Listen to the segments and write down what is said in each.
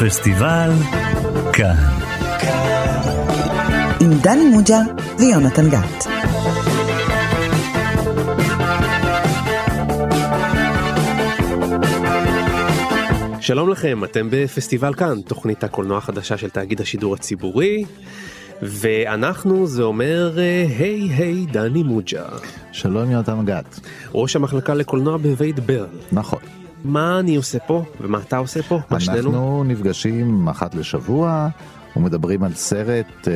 פסטיבל כאן. עם דני מוג'ה ויונתן גת. שלום לכם, אתם בפסטיבל כאן, תוכנית הקולנוע החדשה של תאגיד השידור הציבורי, ואנחנו זה אומר אה, היי היי דני מוג'ה, שלום יונתן גת. ראש המחלקה לקולנוע בבית ברל. נכון. מה אני עושה פה ומה אתה עושה פה? מה שנינו? אנחנו נפגשים אחת לשבוע ומדברים על סרט אה,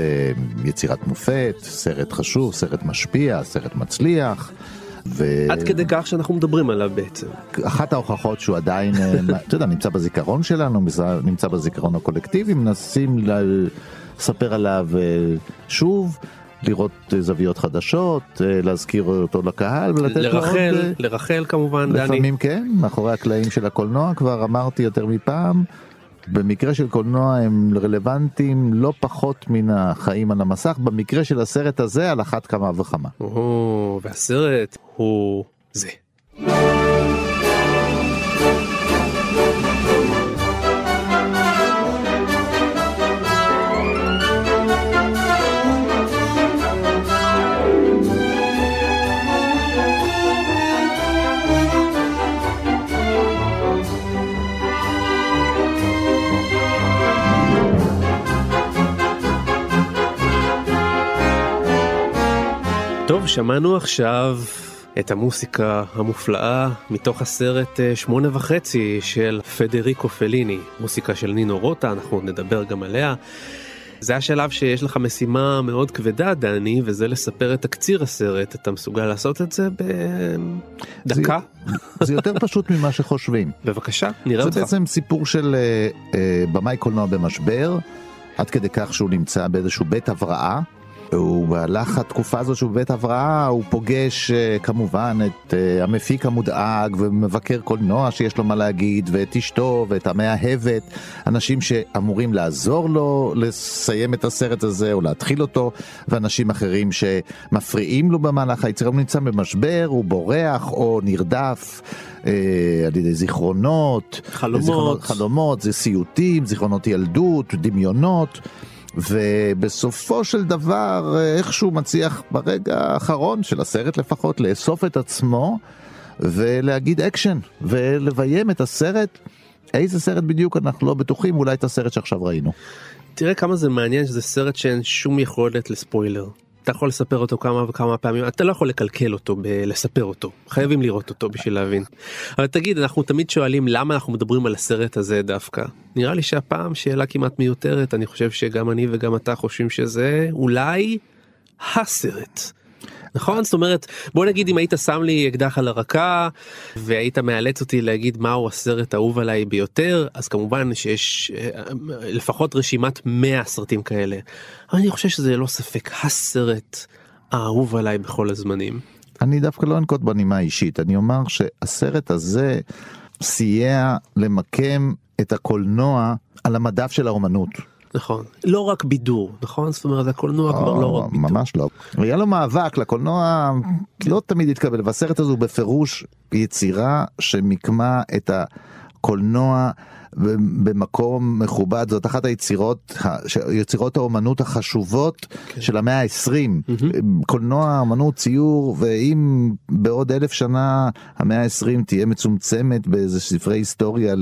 יצירת מופת, סרט חשוב, סרט משפיע, סרט מצליח. ו... עד כדי כך שאנחנו מדברים עליו בעצם. אחת ההוכחות שהוא עדיין, אה, אתה יודע, נמצא בזיכרון שלנו, נמצא בזיכרון הקולקטיבי, מנסים לספר עליו אה, שוב. לראות זוויות חדשות, אה, להזכיר אותו לקהל ולתת לו עוד... לרחל, לרחל כמובן, דני. לפעמים כן, מאחורי הקלעים של הקולנוע כבר אמרתי יותר מפעם. במקרה של קולנוע הם רלוונטיים לא פחות מן החיים על המסך, במקרה של הסרט הזה על אחת כמה וכמה. או, והסרט הוא זה. טוב, שמענו עכשיו את המוסיקה המופלאה מתוך הסרט אה, שמונה וחצי של פדריקו פליני, מוסיקה של נינו רוטה, אנחנו נדבר גם עליה. זה השלב שיש לך משימה מאוד כבדה, דני, וזה לספר את תקציר הסרט. אתה מסוגל לעשות את זה בדקה? זה, זה יותר פשוט ממה שחושבים. בבקשה, נראה אותך. זה בעצם סיפור של uh, uh, במאי קולנוע במשבר, עד כדי כך שהוא נמצא באיזשהו בית הבראה. הוא במהלך התקופה הזאת שהוא בבית הבראה הוא פוגש כמובן את המפיק המודאג ומבקר קולנוע שיש לו מה להגיד ואת אשתו ואת המאהבת אנשים שאמורים לעזור לו לסיים את הסרט הזה או להתחיל אותו ואנשים אחרים שמפריעים לו במהלך היצירה הוא נמצא במשבר הוא בורח או נרדף אה, על ידי זיכרונות חלומות זיכרונות, חלומות זה סיוטים זיכרונות ילדות דמיונות. ובסופו של דבר איכשהו מצליח ברגע האחרון של הסרט לפחות לאסוף את עצמו ולהגיד אקשן ולביים את הסרט. איזה סרט בדיוק אנחנו לא בטוחים אולי את הסרט שעכשיו ראינו. תראה כמה זה מעניין שזה סרט שאין שום יכולת לספוילר. אתה יכול לספר אותו כמה וכמה פעמים אתה לא יכול לקלקל אותו בלספר אותו חייבים לראות אותו בשביל להבין. אבל תגיד אנחנו תמיד שואלים למה אנחנו מדברים על הסרט הזה דווקא נראה לי שהפעם שאלה כמעט מיותרת אני חושב שגם אני וגם אתה חושבים שזה אולי הסרט. נכון זאת אומרת בוא נגיד אם היית שם לי אקדח על הרקה והיית מאלץ אותי להגיד מהו הסרט האהוב עליי ביותר אז כמובן שיש לפחות רשימת 100 סרטים כאלה. אני חושב שזה לא ספק הסרט האהוב עליי בכל הזמנים. אני דווקא לא אנקוט בנימה אישית אני אומר שהסרט הזה סייע למקם את הקולנוע על המדף של האומנות. נכון. לא רק בידור נכון? זאת אומרת הקולנוע כבר לא רק בידור. ממש לא. היה לו מאבק לקולנוע לא תמיד התקבל והסרט הזה הוא בפירוש יצירה שמיקמה את הקולנוע במקום מכובד זאת אחת היצירות יצירות האומנות החשובות כן. של המאה ה-20 mm-hmm. קולנוע אמנות ציור ואם בעוד אלף שנה המאה ה-20 תהיה מצומצמת באיזה ספרי היסטוריה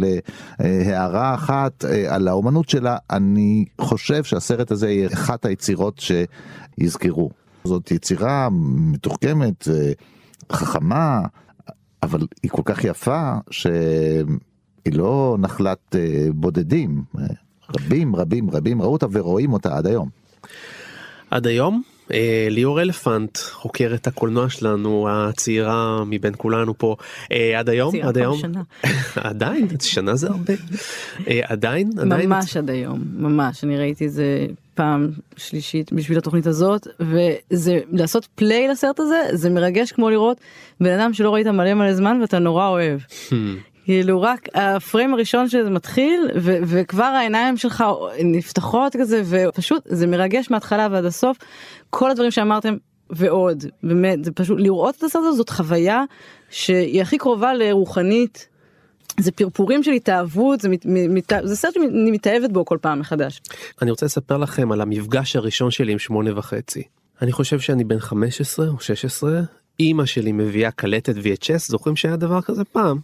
להערה אחת אה, על האומנות שלה אני חושב שהסרט הזה יהיה אחת היצירות שיזכרו זאת יצירה מתוחכמת אה, חכמה אבל היא כל כך יפה ש... היא לא נחלת אה, בודדים, רבים רבים רבים ראו אותה ורואים אותה עד היום. עד היום? אה, ליאור אלפנט חוקרת הקולנוע שלנו הצעירה מבין כולנו פה אה, עד היום עד היום. עדיין שנה זה הרבה עדיין עדיין ממש עד היום ממש אני ראיתי את זה פעם שלישית בשביל התוכנית הזאת וזה לעשות פליי לסרט הזה זה מרגש כמו לראות בן אדם שלא ראית מלא מלא זמן ואתה נורא אוהב. כאילו רק הפריים הראשון שזה מתחיל ו- וכבר העיניים שלך נפתחות כזה ופשוט זה מרגש מההתחלה ועד הסוף כל הדברים שאמרתם ועוד באמת זה פשוט לראות את הסרט הזה זאת חוויה שהיא הכי קרובה לרוחנית זה פרפורים של התאהבות, זה, מת, מת, זה סרט שאני מתאהבת בו כל פעם מחדש. אני רוצה לספר לכם על המפגש הראשון שלי עם שמונה וחצי. אני חושב שאני בן 15 או 16, אימא שלי מביאה קלטת VHS, זוכרים שהיה דבר כזה פעם?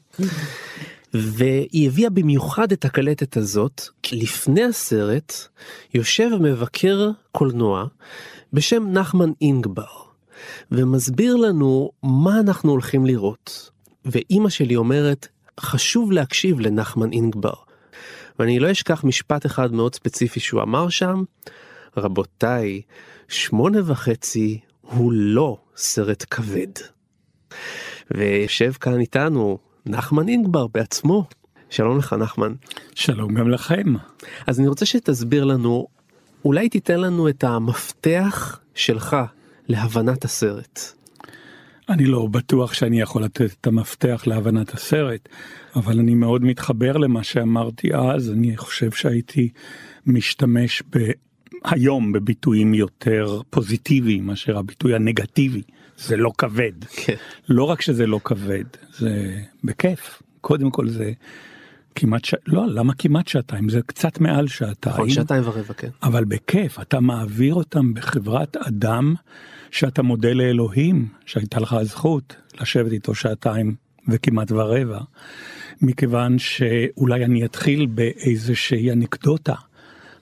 והיא הביאה במיוחד את הקלטת הזאת, כי לפני הסרט יושב מבקר קולנוע בשם נחמן אינגבר, ומסביר לנו מה אנחנו הולכים לראות. ואימא שלי אומרת, חשוב להקשיב לנחמן אינגבר. ואני לא אשכח משפט אחד מאוד ספציפי שהוא אמר שם, רבותיי, שמונה וחצי הוא לא סרט כבד. ויושב כאן איתנו נחמן אינגבר בעצמו. שלום לך נחמן. שלום גם לכם. אז אני רוצה שתסביר לנו, אולי תיתן לנו את המפתח שלך להבנת הסרט. אני לא בטוח שאני יכול לתת את המפתח להבנת הסרט, אבל אני מאוד מתחבר למה שאמרתי אז, אני חושב שהייתי משתמש ב... היום בביטויים יותר פוזיטיביים מאשר הביטוי הנגטיבי, זה לא כבד. כן. לא רק שזה לא כבד, זה בכיף. קודם כל זה כמעט ש... לא, למה כמעט שעתיים? זה קצת מעל שעתיים. נכון, שעתיים ורבע, כן. אבל בכיף, אתה מעביר אותם בחברת אדם שאתה מודה לאלוהים שהייתה לך הזכות לשבת איתו שעתיים וכמעט ורבע, מכיוון שאולי אני אתחיל באיזושהי אנקדוטה.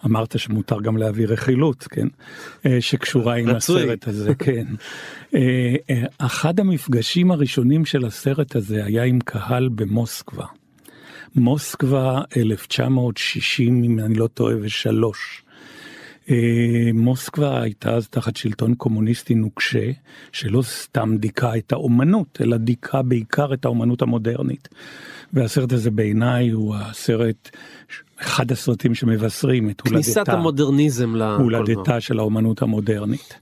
אמרת שמותר גם להביא רכילות, כן? אה, שקשורה עם רצוי. הסרט הזה, כן. אה, אה, אחד המפגשים הראשונים של הסרט הזה היה עם קהל במוסקבה. מוסקבה 1960, אם אני לא טועה, ושלוש. אה, מוסקבה הייתה אז תחת שלטון קומוניסטי נוקשה, שלא סתם דיכא את האומנות, אלא דיכא בעיקר את האומנות המודרנית. והסרט הזה בעיניי הוא הסרט, אחד הסרטים שמבשרים את כניסת הולדתה, המודרניזם לקולנוע. הולדתה של האומנות המודרנית.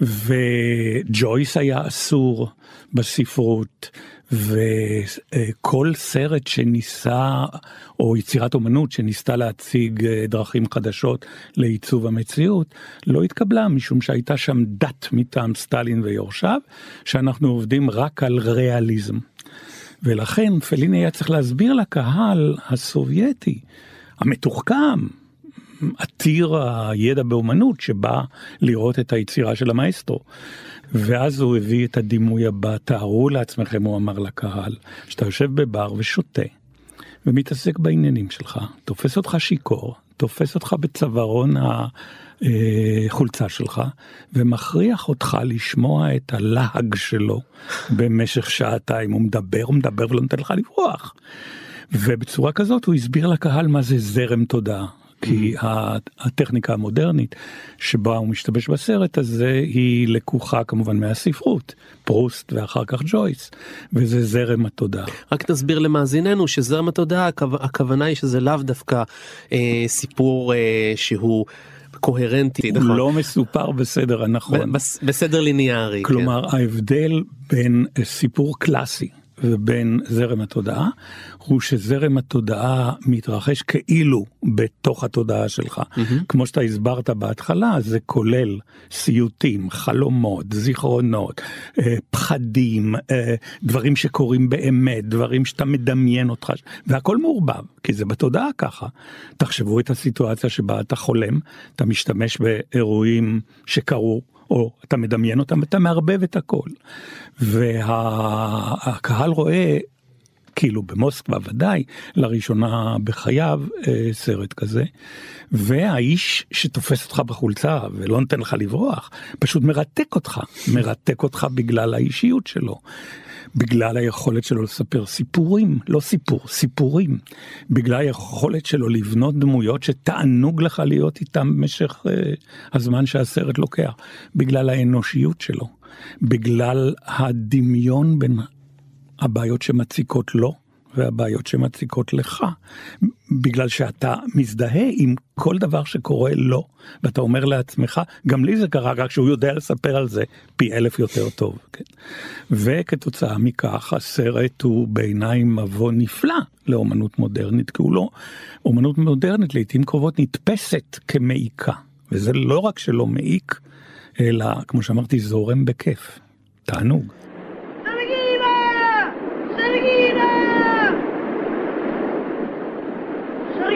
וג'ויס היה אסור בספרות, וכל סרט שניסה, או יצירת אומנות שניסתה להציג אה, דרכים חדשות לעיצוב המציאות, לא התקבלה משום שהייתה שם דת מטעם סטלין ויורשיו, שאנחנו עובדים רק על ריאליזם. ולכן פליני היה צריך להסביר לקהל הסובייטי, המתוחכם, עתיר הידע באומנות שבא לראות את היצירה של המאסטרו. ואז הוא הביא את הדימוי הבא, תארו לעצמכם, הוא אמר לקהל, שאתה יושב בבר ושותה, ומתעסק בעניינים שלך, תופס אותך שיכור, תופס אותך בצווארון החולצה שלך, ומכריח אותך לשמוע את הלהג שלו במשך שעתיים, הוא מדבר, הוא מדבר ולא נותן לך לברוח. ובצורה כזאת הוא הסביר לקהל מה זה זרם תודעה. כי הטכניקה המודרנית שבה הוא משתמש בסרט הזה היא לקוחה כמובן מהספרות, פרוסט ואחר כך ג'ויס, וזה זרם התודעה. רק נסביר למאזיננו שזרם התודעה הכו- הכוונה היא שזה לאו דווקא אה, סיפור אה, שהוא קוהרנטי, הוא נכון? לא מסופר בסדר הנכון. בסדר ליניארי. כן. כלומר ההבדל בין סיפור קלאסי ובין זרם התודעה הוא שזרם התודעה מתרחש כאילו בתוך התודעה שלך. כמו שאתה הסברת בהתחלה זה כולל סיוטים, חלומות, זיכרונות, אה, פחדים, אה, דברים שקורים באמת, דברים שאתה מדמיין אותך, והכל מעורבב, כי זה בתודעה ככה. תחשבו את הסיטואציה שבה אתה חולם, אתה משתמש באירועים שקרו. או אתה מדמיין אותם ואתה מערבב את הכל. והקהל רואה, כאילו במוסקבה ודאי, לראשונה בחייו אה, סרט כזה, והאיש שתופס אותך בחולצה ולא נותן לך לברוח, פשוט מרתק אותך, מרתק אותך בגלל האישיות שלו. בגלל היכולת שלו לספר סיפורים, לא סיפור, סיפורים. בגלל היכולת שלו לבנות דמויות שתענוג לך להיות איתם במשך uh, הזמן שהסרט לוקח. בגלל האנושיות שלו. בגלל הדמיון בין הבעיות שמציקות לו והבעיות שמציקות לך. בגלל שאתה מזדהה עם כל דבר שקורה לו, ואתה אומר לעצמך, גם לי זה קרה, רק שהוא יודע לספר על זה פי אלף יותר טוב. כן? וכתוצאה מכך הסרט הוא בעיניי מבוא נפלא לאומנות מודרנית, כי הוא לא, אומנות מודרנית לעיתים קרובות נתפסת כמעיקה, וזה לא רק שלא מעיק, אלא כמו שאמרתי זורם בכיף, תענוג.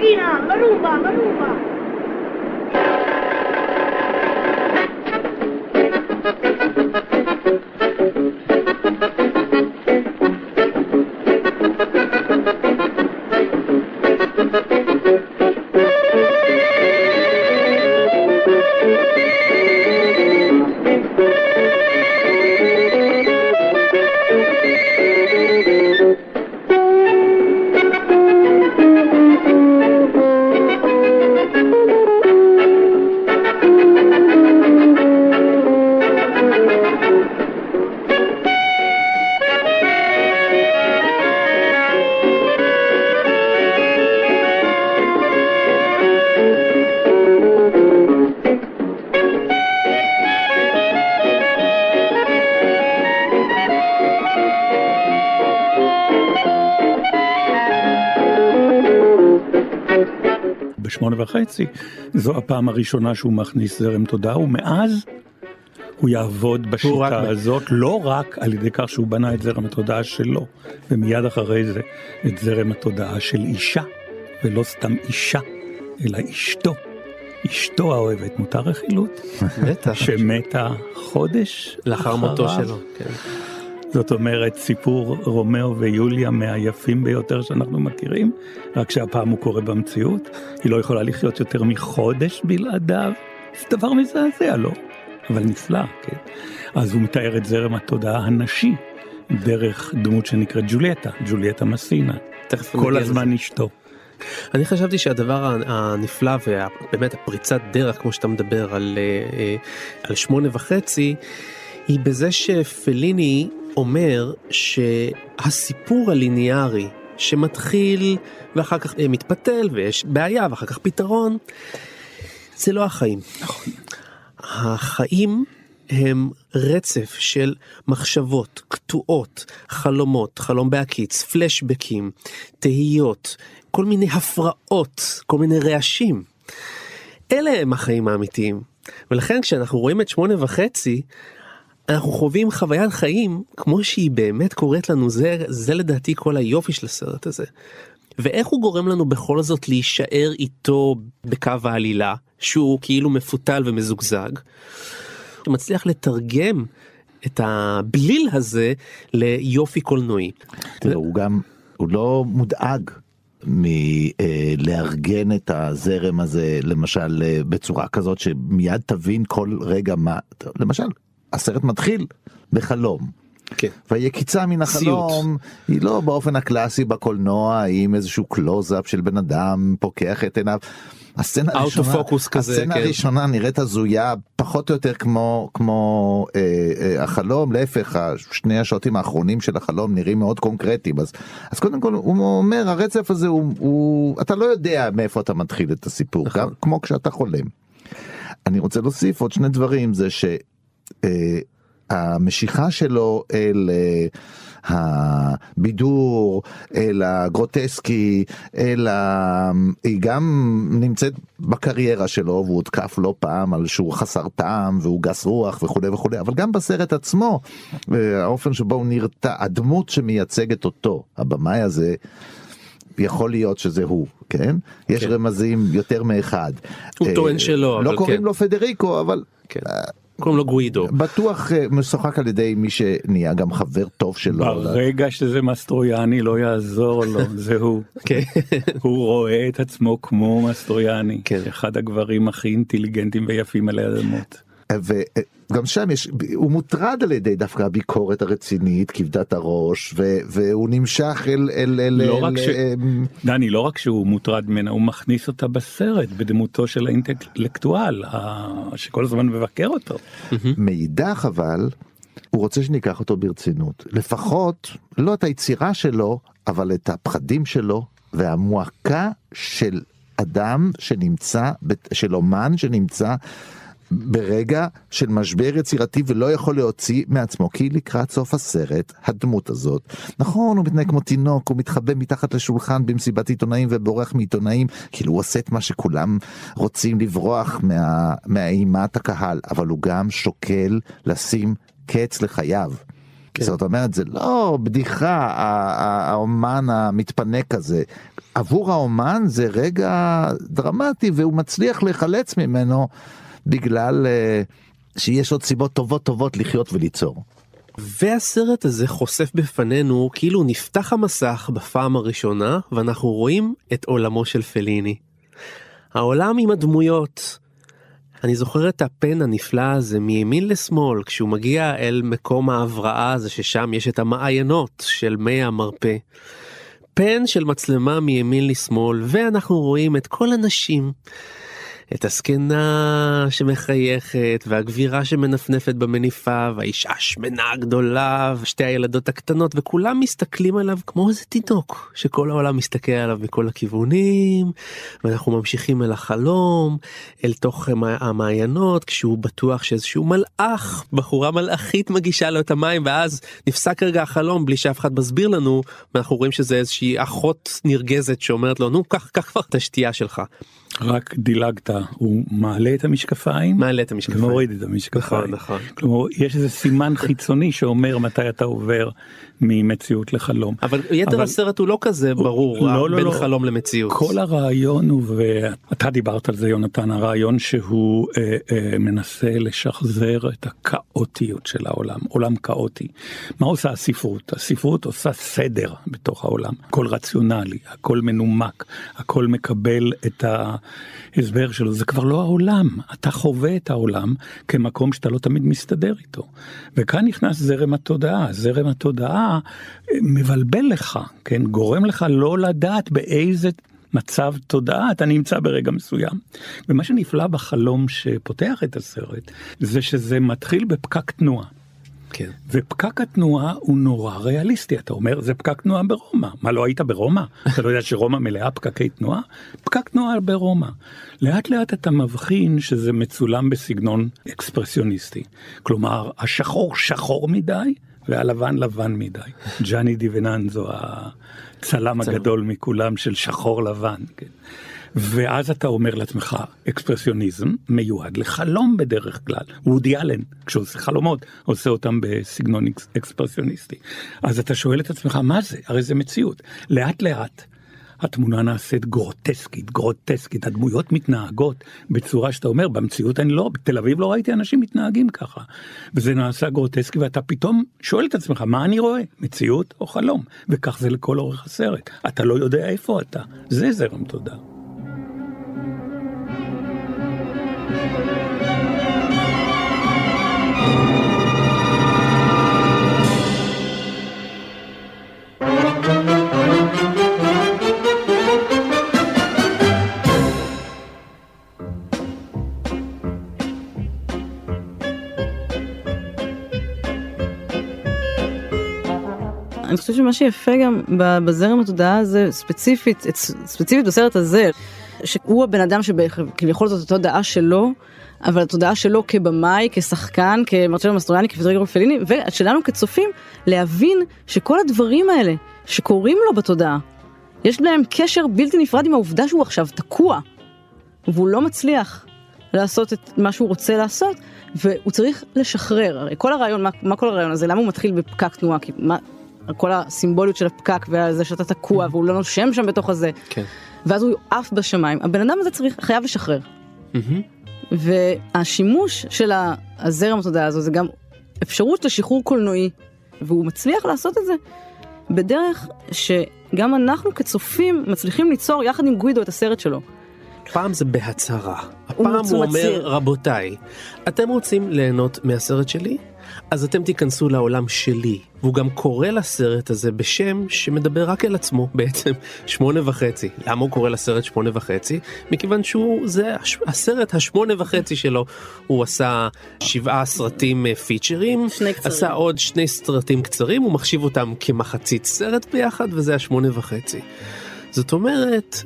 Borghina, la ruba, la ruba. בשמונה וחצי, זו הפעם הראשונה שהוא מכניס זרם תודעה, ומאז הוא יעבוד בשיטה רק- הזאת, לא רק על ידי כך שהוא בנה את זרם התודעה שלו, ומיד אחרי זה את זרם התודעה של אישה, ולא סתם אישה, אלא אשתו. אשתו האוהבת, מותר רכילות? בטח. שמתה חודש לאחר מותו. שלו. כן. זאת אומרת, סיפור רומאו ויוליה מהיפים ביותר שאנחנו מכירים, רק שהפעם הוא קורה במציאות. היא לא יכולה לחיות יותר מחודש בלעדיו. זה דבר מזעזע, לא? אבל נפלא, כן. אז הוא מתאר את זרם התודעה הנשי, דרך דמות שנקראת ג'וליאטה, ג'וליאטה מסינה. כל נגיע לזה. הזמן אשתו. אני חשבתי שהדבר הנפלא ובאמת הפריצת דרך כמו שאתה מדבר על, אה, אה, על שמונה וחצי היא בזה שפליני אומר שהסיפור הליניארי שמתחיל ואחר כך אה, מתפתל ויש בעיה ואחר כך פתרון זה לא החיים. החיים הם רצף של מחשבות, קטועות, חלומות, חלום בהקיץ, פלשבקים, תהיות, כל מיני הפרעות, כל מיני רעשים. אלה הם החיים האמיתיים. ולכן כשאנחנו רואים את שמונה וחצי, אנחנו חווים חוויית חיים כמו שהיא באמת קורית לנו, זה, זה לדעתי כל היופי של הסרט הזה. ואיך הוא גורם לנו בכל זאת להישאר איתו בקו העלילה, שהוא כאילו מפותל ומזוגזג. הוא מצליח לתרגם את הבליל הזה ליופי קולנועי. תראה, הוא גם, הוא לא מודאג מלארגן את הזרם הזה, למשל, אה, בצורה כזאת שמיד תבין כל רגע מה, למשל, הסרט מתחיל בחלום. כן. והיקיצה מן החלום היא לא באופן הקלאסי בקולנוע עם איזשהו קלוז-אפ של בן אדם פוקח את עיניו. הסצנה הראשונה, כזה, הסצנה כן. הראשונה נראית הזויה פחות או יותר כמו כמו אה, אה, החלום להפך שני השוטים האחרונים של החלום נראים מאוד קונקרטיים אז אז קודם כל הוא אומר הרצף הזה הוא, הוא אתה לא יודע מאיפה אתה מתחיל את הסיפור נכון. גם כמו כשאתה חולם. אני רוצה להוסיף עוד שני דברים זה ש... אה, המשיכה שלו אל אה, הבידור, אל הגרוטסקי, אל ה... היא גם נמצאת בקריירה שלו והוא הותקף לא פעם על שהוא חסר טעם והוא גס רוח וכולי וכולי, אבל גם בסרט עצמו, אה, האופן שבו הוא נרתע, הדמות שמייצגת אותו, הבמאי הזה, יכול להיות שזה הוא, כן? יש כן. רמזים יותר מאחד. הוא טוען שלא, לא קוראים כן. לו פדריקו, אבל כן. קוראים לו גווידו. בטוח אה, משוחק על ידי מי שנהיה גם חבר טוב שלו. ברגע שזה מסטרויאני לא יעזור לו, זה הוא. כן. הוא רואה את עצמו כמו מסטרויאני, כן. אחד הגברים הכי אינטליגנטים ויפים עלי אדמות. וגם שם יש, הוא מוטרד על ידי דווקא הביקורת הרצינית, כבדת הראש, ו, והוא נמשך אל... אל, אל לא אל, רק ש- אה, דני, לא רק שהוא מוטרד ממנה, הוא מכניס אותה בסרט בדמותו של האינטלקטואל, שכל הזמן מבקר אותו. מאידך אבל, הוא רוצה שניקח אותו ברצינות. לפחות, לא את היצירה שלו, אבל את הפחדים שלו, והמועקה של אדם שנמצא, של אומן שנמצא ברגע של משבר יצירתי ולא יכול להוציא מעצמו כי לקראת סוף הסרט הדמות הזאת נכון הוא מתנהג כמו תינוק הוא מתחבא מתחת לשולחן במסיבת עיתונאים ובורח מעיתונאים כאילו הוא עושה את מה שכולם רוצים לברוח מה, מאימת הקהל אבל הוא גם שוקל לשים קץ לחייו. כן. זאת אומרת, זה לא בדיחה, האומן המתפנק הזה. עבור האומן זה רגע דרמטי והוא מצליח להיחלץ ממנו בגלל אה, שיש עוד סיבות טובות טובות לחיות וליצור. והסרט הזה חושף בפנינו כאילו נפתח המסך בפעם הראשונה ואנחנו רואים את עולמו של פליני. העולם עם הדמויות. אני זוכר את הפן הנפלא הזה מימין לשמאל כשהוא מגיע אל מקום ההבראה הזה ששם יש את המעיינות של מי המרפא. פן של מצלמה מימין לשמאל ואנחנו רואים את כל הנשים. את הזקנה שמחייכת והגבירה שמנפנפת במניפה והאישה השמנה הגדולה ושתי הילדות הקטנות וכולם מסתכלים עליו כמו איזה תינוק שכל העולם מסתכל עליו מכל הכיוונים ואנחנו ממשיכים אל החלום אל תוך המע- המעיינות כשהוא בטוח שאיזשהו מלאך בחורה מלאכית מגישה לו את המים ואז נפסק רגע החלום בלי שאף אחד מסביר לנו ואנחנו רואים שזה איזושהי אחות נרגזת שאומרת לו נו קח קח כבר את השתייה שלך. רק דילגת, הוא מעלה את המשקפיים, מעלה את המשקפיים. ומוריד את המשקפיים. נכון, נכון. כלומר, יש איזה סימן חיצוני שאומר מתי אתה עובר ממציאות לחלום. אבל יתר אבל- הסרט הוא לא כזה ברור לא, לא, בין לא. חלום למציאות. כל הרעיון הוא, ואתה דיברת על זה יונתן, הרעיון שהוא אה, אה, מנסה לשחזר את הכאוטיות של העולם, עולם כאוטי. מה עושה הספרות? הספרות עושה סדר בתוך העולם, הכל רציונלי, הכל מנומק, הכל מקבל את ההסבר שלו, זה כבר לא העולם, אתה חווה את העולם כמקום שאתה לא תמיד מסתדר איתו. וכאן נכנס זרם התודעה, זרם התודעה אה, מבלבל לך, כן, גורם לך לא לדעת באיזה מצב תודעה אתה נמצא ברגע מסוים. ומה שנפלא בחלום שפותח את הסרט, זה שזה מתחיל בפקק תנועה. כן. ופקק התנועה הוא נורא ריאליסטי, אתה אומר זה פקק תנועה ברומא, מה לא היית ברומא? אתה לא יודע שרומא מלאה פקקי תנועה? פקק תנועה ברומא. לאט לאט אתה מבחין שזה מצולם בסגנון אקספרסיוניסטי, כלומר השחור שחור מדי והלבן לבן מדי. ג'אני דיבננזו הצלם הגדול מכולם של שחור לבן. כן. ואז אתה אומר לעצמך, אקספרסיוניזם מיועד לחלום בדרך כלל. וודי אלן, כשהוא עושה חלומות, עושה אותם בסגנון אקס- אקספרסיוניסטי. אז אתה שואל את עצמך, מה זה? הרי זה מציאות. לאט לאט התמונה נעשית גרוטסקית, גרוטסקית, הדמויות מתנהגות בצורה שאתה אומר, במציאות אני לא, בתל אביב לא ראיתי אנשים מתנהגים ככה. וזה נעשה גרוטסקי ואתה פתאום שואל את עצמך, מה אני רואה? מציאות או חלום? וכך זה לכל אורך הסרט. אתה לא יודע איפה אתה. זה זרם תודעה. אני חושבת שמה שיפה גם בזרם התודעה הזה, ספציפית, ספציפית בסרט הזה, שהוא הבן אדם שכביכול זאת התודעה שלו, אבל התודעה שלו כבמאי, כשחקן, כמרצ'לו מסטרויאני, כפטריגו פליני, ושלנו כצופים, להבין שכל הדברים האלה שקורים לו בתודעה, יש להם קשר בלתי נפרד עם העובדה שהוא עכשיו תקוע, והוא לא מצליח לעשות את מה שהוא רוצה לעשות, והוא צריך לשחרר. הרי כל הרעיון, מה, מה כל הרעיון הזה? למה הוא מתחיל בפקק תנועה? כי מה, כל הסימבוליות של הפקק וזה שאתה תקוע והוא לא נושם שם בתוך הזה, כן. ואז הוא עף בשמיים. הבן אדם הזה צריך, חייב לשחרר. והשימוש של הזרם התודעה הזו זה גם אפשרות לשחרור קולנועי, והוא מצליח לעשות את זה בדרך שגם אנחנו כצופים מצליחים ליצור יחד עם גוידו את הסרט שלו. פעם זה בהצהרה. הוא הפעם הוא מצהיר. אומר רבותיי, אתם רוצים ליהנות מהסרט שלי? אז אתם תיכנסו לעולם שלי. והוא גם קורא לסרט הזה בשם שמדבר רק אל עצמו בעצם, שמונה וחצי. למה הוא קורא לסרט שמונה וחצי? מכיוון שהוא, זה הש- הסרט השמונה וחצי שלו. הוא עשה שבעה סרטים אה, פיצ'רים. עשה עוד שני סרטים קצרים, הוא מחשיב אותם כמחצית סרט ביחד, וזה השמונה וחצי. זאת אומרת,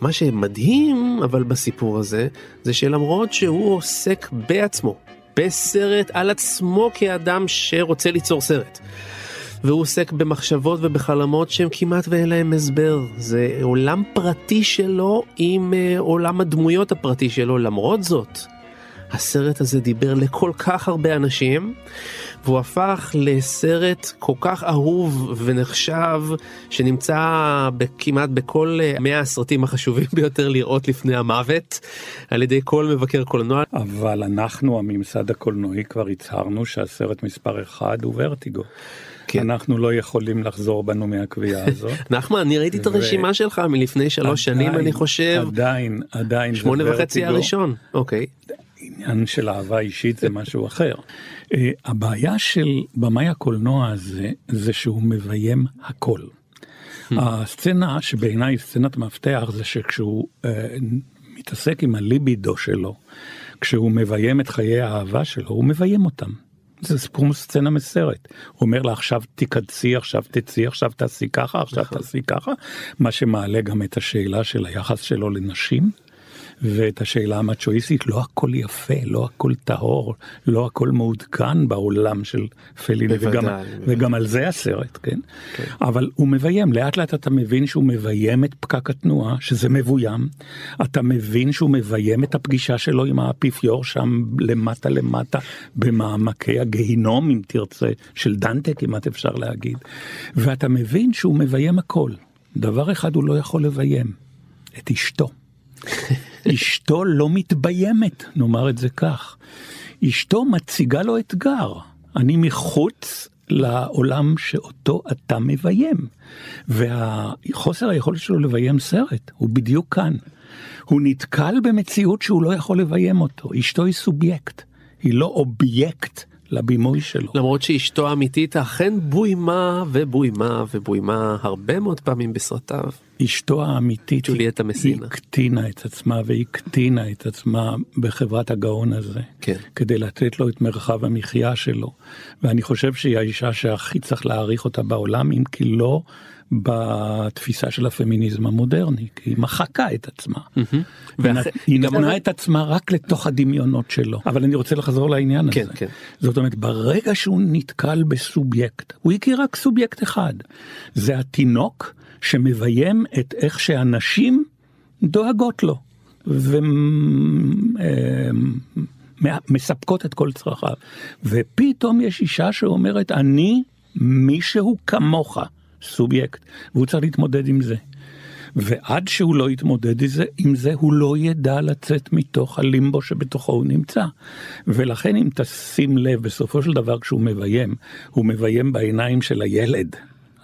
מה שמדהים אבל בסיפור הזה, זה שלמרות שהוא עוסק בעצמו, בסרט על עצמו כאדם שרוצה ליצור סרט. והוא עוסק במחשבות ובחלומות שהם כמעט ואין להם הסבר. זה עולם פרטי שלו עם אה, עולם הדמויות הפרטי שלו. למרות זאת, הסרט הזה דיבר לכל כך הרבה אנשים, והוא הפך לסרט כל כך אהוב ונחשב, שנמצא כמעט בכל 100 הסרטים החשובים ביותר לראות לפני המוות, על ידי כל מבקר קולנוע. אבל אנחנו, הממסד הקולנועי, כבר הצהרנו שהסרט מספר אחד הוא ורטיגו. כן. אנחנו לא יכולים לחזור בנו מהקביעה הזאת. נחמן, אני ראיתי את הרשימה שלך מלפני שלוש שנים, עדיין, אני חושב. עדיין, עדיין. שמונה וחצי. הראשון, אוקיי. עניין של אהבה אישית זה משהו אחר. אה, הבעיה של במאי הקולנוע הזה, זה שהוא מביים הכל. הסצנה שבעיניי היא סצנת מפתח זה שכשהוא אה, מתעסק עם הליבידו שלו, כשהוא מביים את חיי האהבה שלו, הוא מביים אותם. זה סיפור סצנה מסרט. הוא אומר לה עכשיו תיכנסי, עכשיו תצאי, עכשיו תעשי ככה, עכשיו תעשי ככה, מה שמעלה גם את השאלה של היחס שלו לנשים. ואת השאלה המצ'ואיסטית, לא הכל יפה, לא הכל טהור, לא הכל מעודכן בעולם של פליני, בוודאי, וגם, בוודאי. וגם על זה הסרט, כן? אבל הוא מביים, לאט לאט אתה מבין שהוא מביים את פקק התנועה, שזה מבוים, אתה מבין שהוא מביים את הפגישה שלו עם האפיפיור שם למטה למטה, במעמקי הגיהינום, אם תרצה, של דנטה כמעט אפשר להגיד, ואתה מבין שהוא מביים הכל. דבר אחד הוא לא יכול לביים, את אשתו. אשתו לא מתביימת, נאמר את זה כך. אשתו מציגה לו אתגר. אני מחוץ לעולם שאותו אתה מביים. וחוסר היכולת שלו לביים סרט הוא בדיוק כאן. הוא נתקל במציאות שהוא לא יכול לביים אותו. אשתו היא סובייקט, היא לא אובייקט לבימוי שלו. למרות שאשתו האמיתית אכן בוימה ובוימה ובוימה הרבה מאוד פעמים בסרטיו. אשתו האמיתית ג'וליאטה היא מסינה. הקטינה את עצמה והקטינה את עצמה בחברת הגאון הזה. כן. כדי לתת לו את מרחב המחיה שלו. ואני חושב שהיא האישה שהכי צריך להעריך אותה בעולם, אם כי לא בתפיסה של הפמיניזם המודרני, כי היא מחקה את עצמה. היא נתנה את עצמה רק לתוך הדמיונות שלו. אבל אני רוצה לחזור לעניין כן, הזה. כן. זאת אומרת, ברגע שהוא נתקל בסובייקט, הוא הכיר רק סובייקט אחד. זה התינוק שמביים את איך שהנשים דואגות לו. ומספקות את כל צרכיו. ופתאום יש אישה שאומרת, אני מישהו כמוך, סובייקט, והוא צריך להתמודד עם זה. ועד שהוא לא יתמודד עם זה, עם זה, הוא לא ידע לצאת מתוך הלימבו שבתוכו הוא נמצא. ולכן אם תשים לב, בסופו של דבר כשהוא מביים, הוא מביים בעיניים של הילד.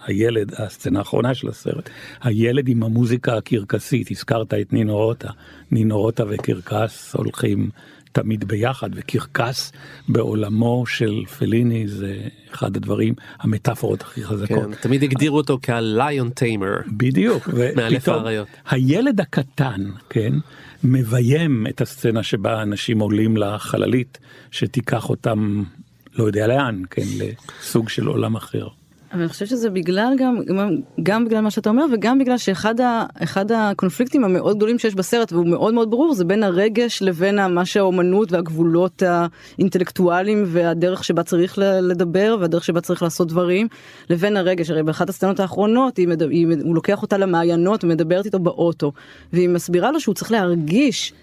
הילד, הסצנה האחרונה של הסרט, הילד עם המוזיקה הקרקסית, הזכרת את נינו רוטה, נינו רוטה וקרקס הולכים תמיד ביחד, וקרקס בעולמו של פליני זה אחד הדברים, המטאפורות הכי חזקות. כן, תמיד הגדירו אותו כ-lion tamer. בדיוק, מאלף האריות. הילד הקטן, כן, מביים את הסצנה שבה אנשים עולים לחללית שתיקח אותם לא יודע לאן, כן, לסוג של עולם אחר. אבל אני חושבת שזה בגלל גם, גם, בגלל מה שאתה אומר וגם בגלל שאחד ה, אחד הקונפליקטים המאוד גדולים שיש בסרט והוא מאוד מאוד ברור זה בין הרגש לבין מה שהאומנות והגבולות האינטלקטואליים והדרך שבה צריך לדבר והדרך שבה צריך לעשות דברים לבין הרגש הרי באחת הסצנות האחרונות היא מדבר, היא, הוא לוקח אותה למעיינות ומדברת איתו באוטו והיא מסבירה לו שהוא צריך להרגיש.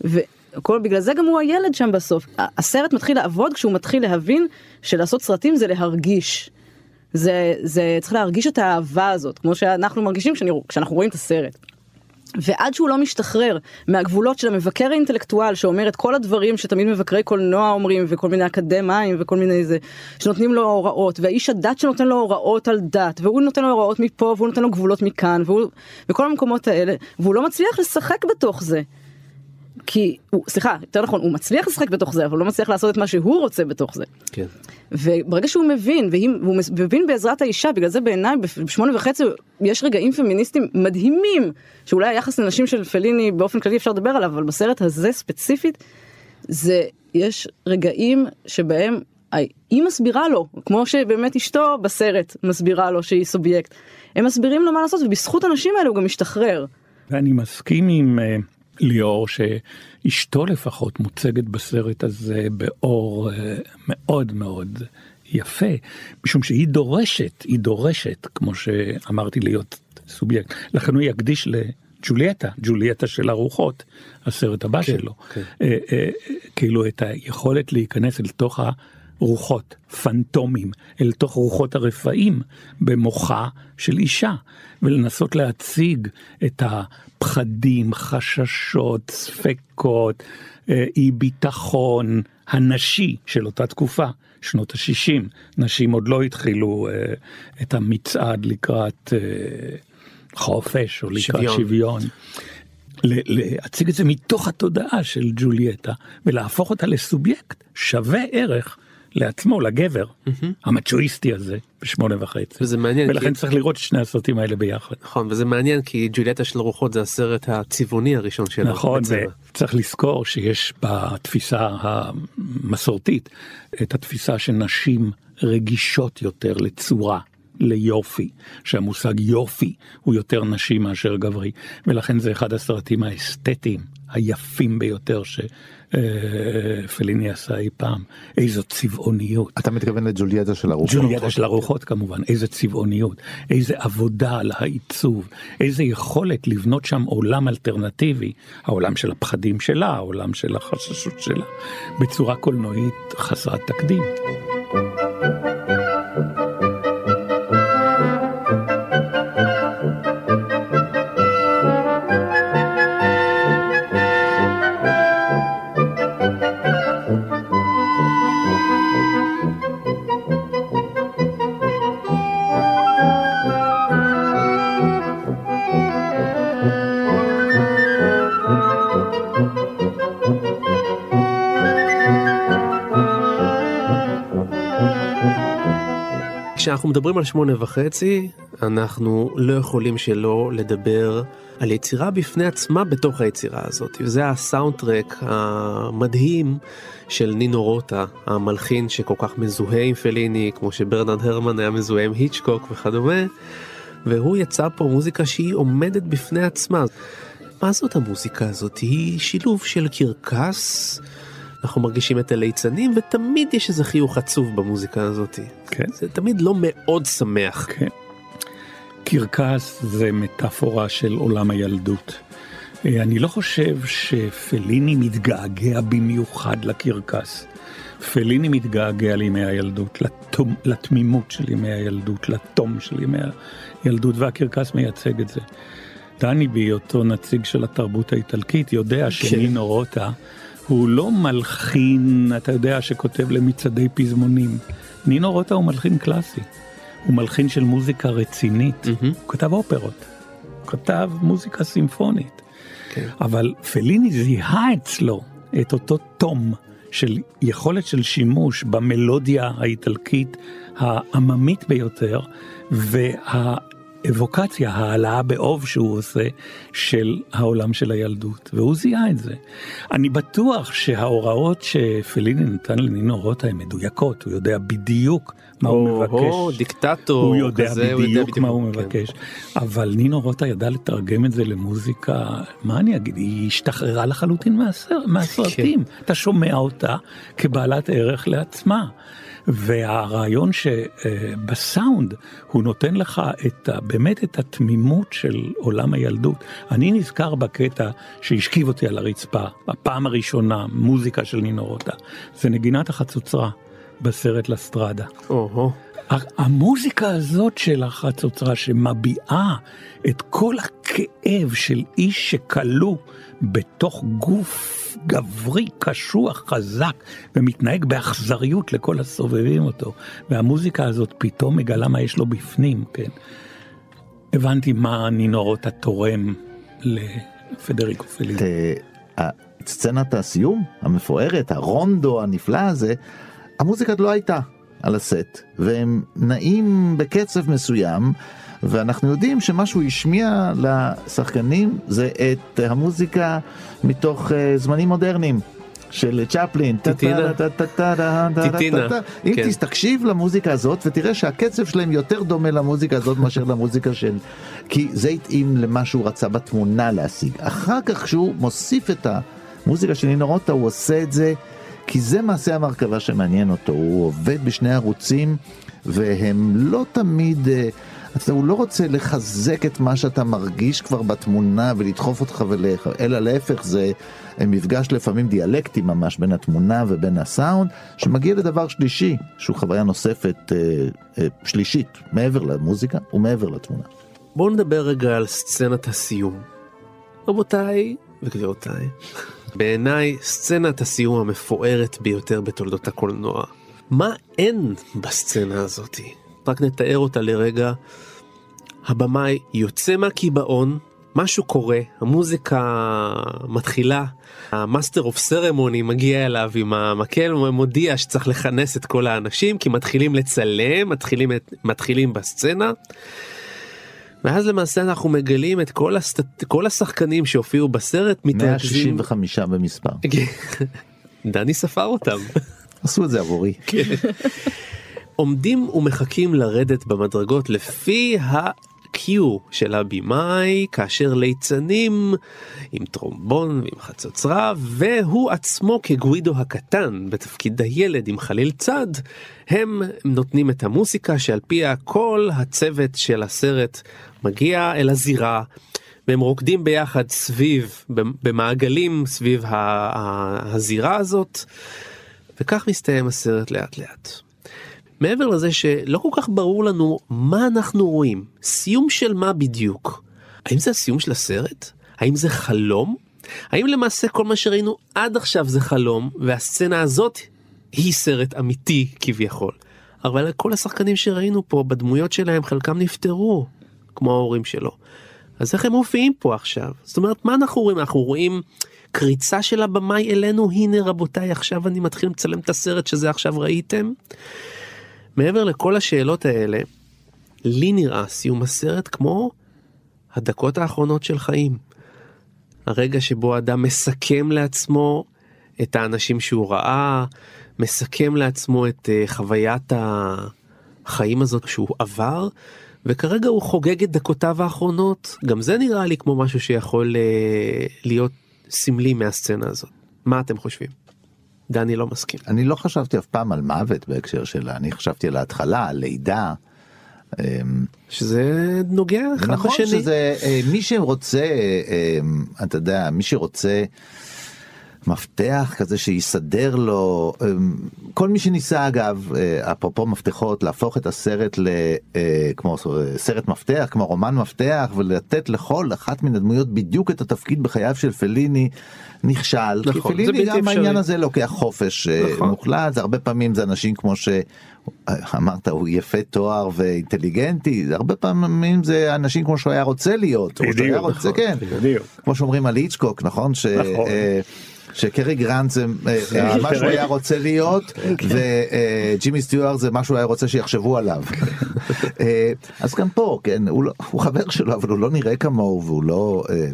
וכל בגלל זה גם הוא הילד שם בסוף הסרט מתחיל לעבוד כשהוא מתחיל להבין שלעשות סרטים זה להרגיש. זה, זה צריך להרגיש את האהבה הזאת, כמו שאנחנו מרגישים כשאנחנו רואים את הסרט. ועד שהוא לא משתחרר מהגבולות של המבקר האינטלקטואל שאומר את כל הדברים שתמיד מבקרי קולנוע אומרים וכל מיני אקדמאים וכל מיני זה שנותנים לו הוראות והאיש הדת שנותן לו הוראות על דת והוא נותן לו הוראות מפה והוא נותן לו גבולות מכאן והוא וכל המקומות האלה והוא לא מצליח לשחק בתוך זה. כי הוא סליחה יותר נכון הוא מצליח לשחק בתוך זה אבל הוא לא מצליח לעשות את מה שהוא רוצה בתוך זה. כן. וברגע שהוא מבין, והיא, והוא מבין בעזרת האישה, בגלל זה בעיניי בשמונה וחצי יש רגעים פמיניסטיים מדהימים, שאולי היחס לנשים של פליני באופן כללי אפשר לדבר עליו, אבל בסרט הזה ספציפית, זה, יש רגעים שבהם היא מסבירה לו, כמו שבאמת אשתו בסרט מסבירה לו שהיא סובייקט, הם מסבירים לו מה לעשות, ובזכות הנשים האלה הוא גם משתחרר. ואני מסכים עם אה, ליאור שאשתו לפחות מוצגת בסרט הזה באור אה, מאוד מאוד יפה, משום שהיא דורשת, היא דורשת, כמו שאמרתי, להיות סובייקט. לכן הוא יקדיש ג'וליאטה, ג'וליאטה של הרוחות, הסרט הבא כן, שלו. כן. אה, אה, כאילו את היכולת להיכנס אל תוך הרוחות, פנטומים, אל תוך רוחות הרפאים במוחה של אישה, ולנסות להציג את הפחדים, חששות, ספקות, אה, אי ביטחון הנשי של אותה תקופה. שנות ה-60, נשים עוד לא התחילו אה, את המצעד לקראת אה, חופש או לקראת שוויון. שוויון. להציג את זה מתוך התודעה של ג'וליאטה ולהפוך אותה לסובייקט שווה ערך לעצמו, לגבר, המצ'ואיסטי הזה, בשמונה וחצי. וזה מעניין, ולכן כי- צריך לראות את שני הסרטים האלה ביחד. נכון וזה מעניין כי ג'וליאטה של הרוחות זה הסרט הצבעוני הראשון שלו. נכון. וצריך לזכור שיש בתפיסה המסורתית את התפיסה שנשים רגישות יותר לצורה. ליופי, שהמושג יופי הוא יותר נשי מאשר גברי, ולכן זה אחד הסרטים האסתטיים היפים ביותר שפליני עשה אי פעם. איזו צבעוניות. אתה מתכוון לג'וליאטה של הרוחות. ג'וליאטה של הרוחות כמובן, איזה צבעוניות, איזה עבודה על העיצוב, איזה יכולת לבנות שם עולם אלטרנטיבי, העולם של הפחדים שלה, העולם של החששות שלה, בצורה קולנועית חסרת תקדים. כשאנחנו מדברים על שמונה וחצי אנחנו לא יכולים שלא לדבר על יצירה בפני עצמה בתוך היצירה הזאת וזה הסאונד טרק המדהים של נינו רוטה המלחין שכל כך מזוהה עם פליני כמו שברנרד הרמן היה מזוהה עם היצ'קוק וכדומה והוא יצא פה מוזיקה שהיא עומדת בפני עצמה. מה זאת המוזיקה הזאת? היא שילוב של קרקס. אנחנו מרגישים את הליצנים ותמיד יש איזה חיוך עצוב במוזיקה הזאת. כן. זה תמיד לא מאוד שמח. כן. קרקס זה מטאפורה של עולם הילדות. אה, אני לא חושב שפליני מתגעגע במיוחד לקרקס. פליני מתגעגע לימי הילדות, לתום, לתמימות של ימי הילדות, לתום של ימי הילדות, והקרקס מייצג את זה. דני בהיותו נציג של התרבות האיטלקית יודע שנינו רוטה הוא לא מלחין, אתה יודע, שכותב למצעדי פזמונים. נינו רוטה הוא מלחין קלאסי. הוא מלחין של מוזיקה רצינית. מהמם. הוא כתב אופרות. הוא כתב מוזיקה סימפונית. כן. אבל פליני זיהה אצלו את אותו תום של יכולת של שימוש במלודיה האיטלקית העממית ביותר, והאבוקציה, ההעלאה באוב שהוא עושה של העולם של הילדות, והוא זיהה את זה. אני בטוח שההוראות שפליני נתן לנינו רוטה הן מדויקות, הוא יודע בדיוק מה הוא או, מבקש. דיקטטור הוא יודע כזה, בדיוק מה הוא כן. מבקש. אבל נינו רוטה ידע לתרגם את זה למוזיקה, מה אני אגיד, היא השתחררה לחלוטין מהסר, מהסרטים. כן. אתה שומע אותה כבעלת ערך לעצמה. והרעיון שבסאונד הוא נותן לך את, ה- באמת את התמימות של עולם הילדות. אני נזכר בקטע שהשכיב אותי על הרצפה, בפעם הראשונה, מוזיקה של נינו רוטה. זה נגינת החצוצרה בסרט לסטרדה. או-הו. המוזיקה הזאת של החצוצרה שמביעה את כל הכאב של איש שכלוא בתוך גוף גברי קשוח חזק ומתנהג באכזריות לכל הסובבים אותו והמוזיקה הזאת פתאום מגלה מה יש לו בפנים כן. הבנתי מה נינו רוטה תורם לפדריקו פליני. סצנת הסיום המפוארת, הרונדו הנפלא הזה, המוזיקה לא הייתה על הסט, והם נעים בקצב מסוים, ואנחנו יודעים שמה שהוא השמיע לשחקנים זה את המוזיקה מתוך אה, זמנים מודרניים. של צ'פלין, טיטינה. אם כן. תקשיב למוזיקה הזאת ותראה שהקצב שלהם יותר דומה למוזיקה הזאת מאשר למוזיקה של... כי זה התאים למה שהוא רצה בתמונה להשיג. אחר כך כשהוא מוסיף את המוזיקה של נינו רוטה הוא עושה את זה כי זה מעשה המרכבה שמעניין אותו, הוא עובד בשני ערוצים והם לא תמיד... אה, אז הוא לא רוצה לחזק את מה שאתה מרגיש כבר בתמונה ולדחוף אותך ולך, אלא להפך זה מפגש לפעמים דיאלקטי ממש בין התמונה ובין הסאונד, שמגיע לדבר שלישי, שהוא חוויה נוספת אה, אה, שלישית, מעבר למוזיקה ומעבר לתמונה. בואו נדבר רגע על סצנת הסיום. רבותיי וגבירותיי, בעיניי סצנת הסיום המפוארת ביותר בתולדות הקולנוע. מה אין בסצנה הזאתי? רק נתאר אותה לרגע. הבמאי יוצא מהקיבעון, משהו קורה, המוזיקה מתחילה, ה master of ceremony מגיע אליו עם המקל ומודיע שצריך לכנס את כל האנשים כי מתחילים לצלם, מתחילים, מתחילים בסצנה. ואז למעשה אנחנו מגלים את כל, הסט... כל השחקנים שהופיעו בסרט מתרכזים. 165 במספר. דני ספר אותם. עשו את זה עבורי. כן. עומדים ומחכים לרדת במדרגות לפי ה-Q של הבמאי כאשר ליצנים עם טרומבון ועם חצוצרה והוא עצמו כגווידו הקטן בתפקיד הילד עם חליל צד הם נותנים את המוסיקה שעל פיה כל הצוות של הסרט מגיע אל הזירה והם רוקדים ביחד סביב במעגלים סביב הזירה הזאת וכך מסתיים הסרט לאט לאט. מעבר לזה שלא כל כך ברור לנו מה אנחנו רואים, סיום של מה בדיוק. האם זה הסיום של הסרט? האם זה חלום? האם למעשה כל מה שראינו עד עכשיו זה חלום והסצנה הזאת היא סרט אמיתי כביכול? אבל כל השחקנים שראינו פה בדמויות שלהם חלקם נפטרו כמו ההורים שלו. אז איך הם מופיעים פה עכשיו? זאת אומרת מה אנחנו רואים? אנחנו רואים קריצה של הבמאי אלינו הנה רבותיי עכשיו אני מתחיל לצלם את הסרט שזה עכשיו ראיתם. מעבר לכל השאלות האלה, לי נראה סיום הסרט כמו הדקות האחרונות של חיים. הרגע שבו אדם מסכם לעצמו את האנשים שהוא ראה, מסכם לעצמו את uh, חוויית החיים הזאת שהוא עבר, וכרגע הוא חוגג את דקותיו האחרונות. גם זה נראה לי כמו משהו שיכול uh, להיות סמלי מהסצנה הזאת. מה אתם חושבים? דני לא מסכים. אני לא חשבתי אף פעם על מוות בהקשר שלה, אני חשבתי על ההתחלה, על לידה. אמ, שזה נוגע אחד נכון בשני. שזה אה, מי שרוצה, אמ, אתה יודע, מי שרוצה מפתח כזה שיסדר לו, אמ, כל מי שניסה אגב, אה, אפרופו מפתחות, להפוך את הסרט לכמו אה, סרט מפתח, כמו רומן מפתח, ולתת לכל אחת מן הדמויות בדיוק את התפקיד בחייו של פליני. נכשל, נכון, כי פליני גם אפשרי. העניין הזה לוקח חופש אה, נכון. מוחלט, זה הרבה פעמים זה אנשים כמו שאמרת הוא יפה תואר ואינטליגנטי, זה הרבה פעמים זה אנשים כמו שהוא היה רוצה להיות, או שהוא היה בדיוק, רוצה, נכון, כן, בדיוק. כמו שאומרים על היצ'קוק, נכון? ש... נכון. אה, שקרי גרנט זה אה, אה, מה שהוא היה רוצה להיות וג'ימי סטיואר זה מה שהוא היה רוצה שיחשבו עליו. אה, אז גם פה כן הוא, לא, הוא חבר שלו אבל הוא לא נראה כמוהו והוא לא אה,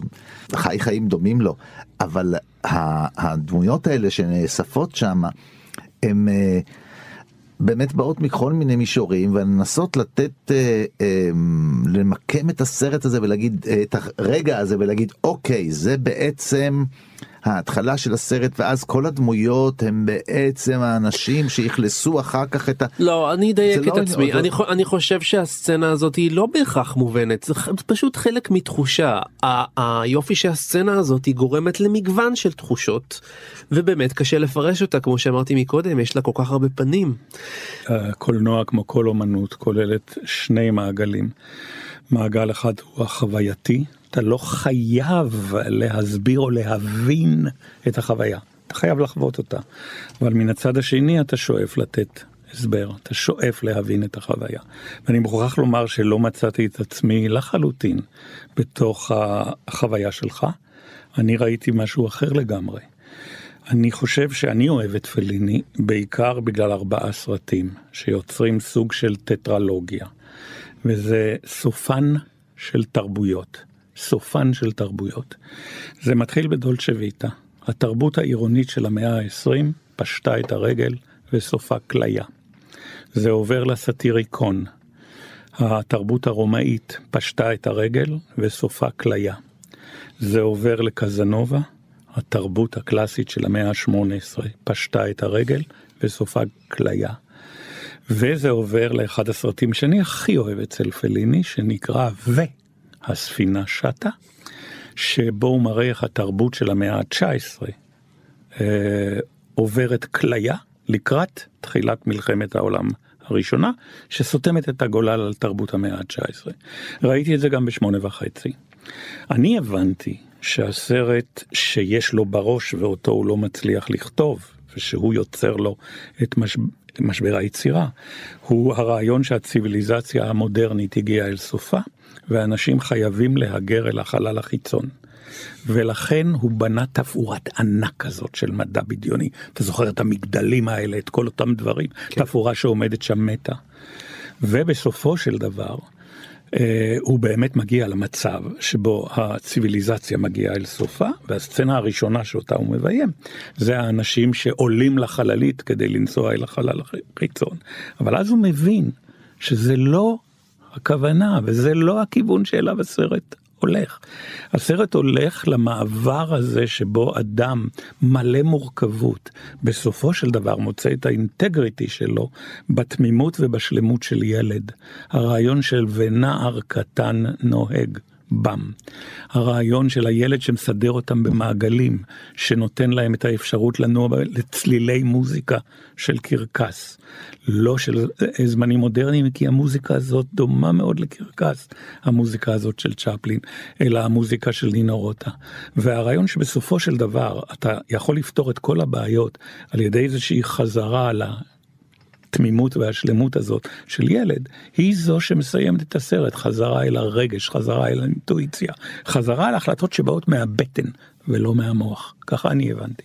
חי חיים דומים לו. אבל הדמויות האלה שנאספות שם הם אה, באמת באות מכל מיני מישורים ולנסות לתת אה, אה, למקם את הסרט הזה ולהגיד אה, את הרגע הזה ולהגיד אוקיי זה בעצם ההתחלה של הסרט ואז כל הדמויות הם בעצם האנשים שאכלסו אחר כך את ה... לא, אני אדייק זה את לא- עצמי, אני, חו- אני חושב שהסצנה הזאת היא לא בהכרח מובנת, זה פשוט חלק מתחושה. ה- היופי שהסצנה הזאת היא גורמת למגוון של תחושות, ובאמת קשה לפרש אותה, כמו שאמרתי מקודם, יש לה כל כך הרבה פנים. הקולנוע כמו כל אומנות כוללת שני מעגלים. מעגל אחד הוא החווייתי, אתה לא חייב להסביר או להבין את החוויה, אתה חייב לחוות אותה. אבל מן הצד השני אתה שואף לתת הסבר, אתה שואף להבין את החוויה. ואני מוכרח לומר שלא מצאתי את עצמי לחלוטין בתוך החוויה שלך, אני ראיתי משהו אחר לגמרי. אני חושב שאני אוהב את פליני בעיקר בגלל ארבעה סרטים שיוצרים סוג של טטרלוגיה. וזה סופן של תרבויות. סופן של תרבויות. זה מתחיל בדולצ'ה ויטה. התרבות העירונית של המאה ה-20 פשטה את הרגל וסופה כליה. זה עובר לסאטיריקון. התרבות הרומאית פשטה את הרגל וסופה כליה. זה עובר לקזנובה, התרבות הקלאסית של המאה ה-18 פשטה את הרגל וסופה כליה. וזה עובר לאחד הסרטים שאני הכי אוהב אצל פליני, שנקרא והספינה שטה, שבו הוא מראה איך התרבות של המאה ה-19 אה, עוברת כליה לקראת תחילת מלחמת העולם הראשונה, שסותמת את הגולל על תרבות המאה ה-19. ראיתי את זה גם בשמונה וחצי. אני הבנתי שהסרט שיש לו בראש ואותו הוא לא מצליח לכתוב, ושהוא יוצר לו את מש... משבר היצירה, הוא הרעיון שהציוויליזציה המודרנית הגיעה אל סופה, ואנשים חייבים להגר אל החלל החיצון. ולכן הוא בנה תפאורת ענק כזאת של מדע בדיוני. אתה זוכר את המגדלים האלה, את כל אותם דברים, כן. תפאורה שעומדת שם מתה. ובסופו של דבר, הוא באמת מגיע למצב שבו הציוויליזציה מגיעה אל סופה, והסצנה הראשונה שאותה הוא מביים, זה האנשים שעולים לחללית כדי לנסוע אל החלל החיצון. אבל אז הוא מבין שזה לא הכוונה וזה לא הכיוון שאליו הסרט הולך. הסרט הולך למעבר הזה שבו אדם מלא מורכבות, בסופו של דבר מוצא את האינטגריטי שלו בתמימות ובשלמות של ילד. הרעיון של ונער קטן נוהג. בם. הרעיון של הילד שמסדר אותם במעגלים, שנותן להם את האפשרות לנוע לצלילי מוזיקה של קרקס. לא של זמנים מודרניים, כי המוזיקה הזאת דומה מאוד לקרקס, המוזיקה הזאת של צ'פלין, אלא המוזיקה של נינו רוטה. והרעיון שבסופו של דבר אתה יכול לפתור את כל הבעיות על ידי איזושהי חזרה על ה... התמימות והשלמות הזאת של ילד, היא זו שמסיימת את הסרט, חזרה אל הרגש, חזרה אל האינטואיציה, חזרה על החלטות שבאות מהבטן ולא מהמוח, ככה אני הבנתי.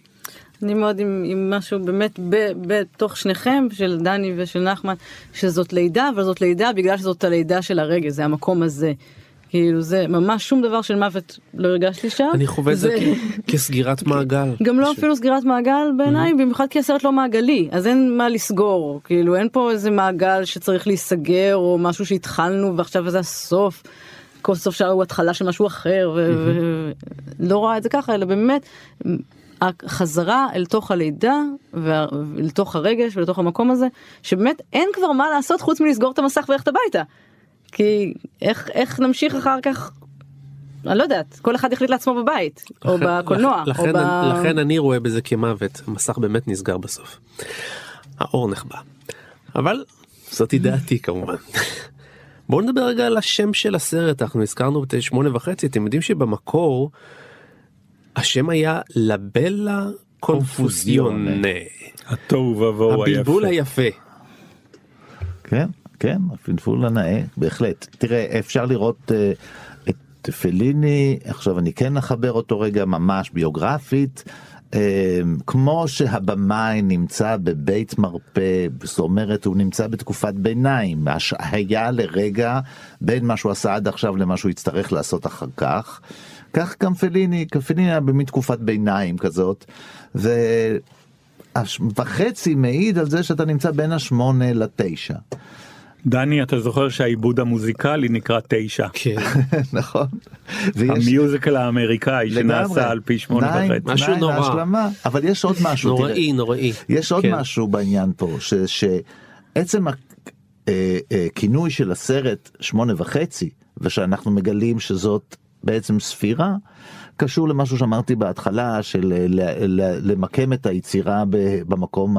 אני מאוד עם, עם משהו באמת בתוך שניכם, של דני ושל נחמן, שזאת לידה, אבל זאת לידה בגלל שזאת הלידה של הרגש, זה המקום הזה. כאילו זה ממש שום דבר של מוות לא הרגשתי שם. אני חווה את זה כסגירת מעגל. גם לא אפילו סגירת מעגל בעיניי, במיוחד כי הסרט לא מעגלי, אז אין מה לסגור, כאילו אין פה איזה מעגל שצריך להיסגר או משהו שהתחלנו ועכשיו זה הסוף. כל סוף שעה הוא התחלה של משהו אחר ולא רואה את זה ככה אלא באמת החזרה אל תוך הלידה ואל תוך הרגש ולתוך המקום הזה שבאמת אין כבר מה לעשות חוץ מלסגור את המסך וללכת הביתה. כי איך, איך נמשיך אחר כך אני לא יודעת, כל אחד יחליט לעצמו בבית, או בקולנוע, לכן, או ב... לכן אני רואה בזה כמוות, המסך באמת נסגר בסוף. האור נחבא. אבל זאתי דעתי כמובן. בואו נדבר רגע על השם של הסרט, אנחנו הזכרנו את שמונה וחצי, אתם יודעים שבמקור השם היה לבלה קונפוזיון. התוהו ובוהו היפה. הבלבול היפה. כן, כן, הפלפול הנאה, בהחלט. תראה, אפשר לראות uh, את פליני, עכשיו אני כן אחבר אותו רגע ממש ביוגרפית. Uh, כמו שהבמאי נמצא בבית מרפא, זאת אומרת הוא נמצא בתקופת ביניים, היה לרגע בין מה שהוא עשה עד עכשיו למה שהוא יצטרך לעשות אחר כך. כך גם פליני, פליני היה במין תקופת ביניים כזאת. וחצי מעיד על זה שאתה נמצא בין השמונה לתשע. דני אתה זוכר שהעיבוד המוזיקלי נקרא תשע. כן. נכון. המיוזיקל האמריקאי שנעשה על פי שמונה וחצי. משהו נורא. להשלמה, אבל יש עוד משהו. נוראי נוראי. יש עוד כן. משהו בעניין פה שעצם הכינוי אה, של הסרט שמונה וחצי ושאנחנו מגלים שזאת בעצם ספירה קשור למשהו שאמרתי בהתחלה של למקם את היצירה במקום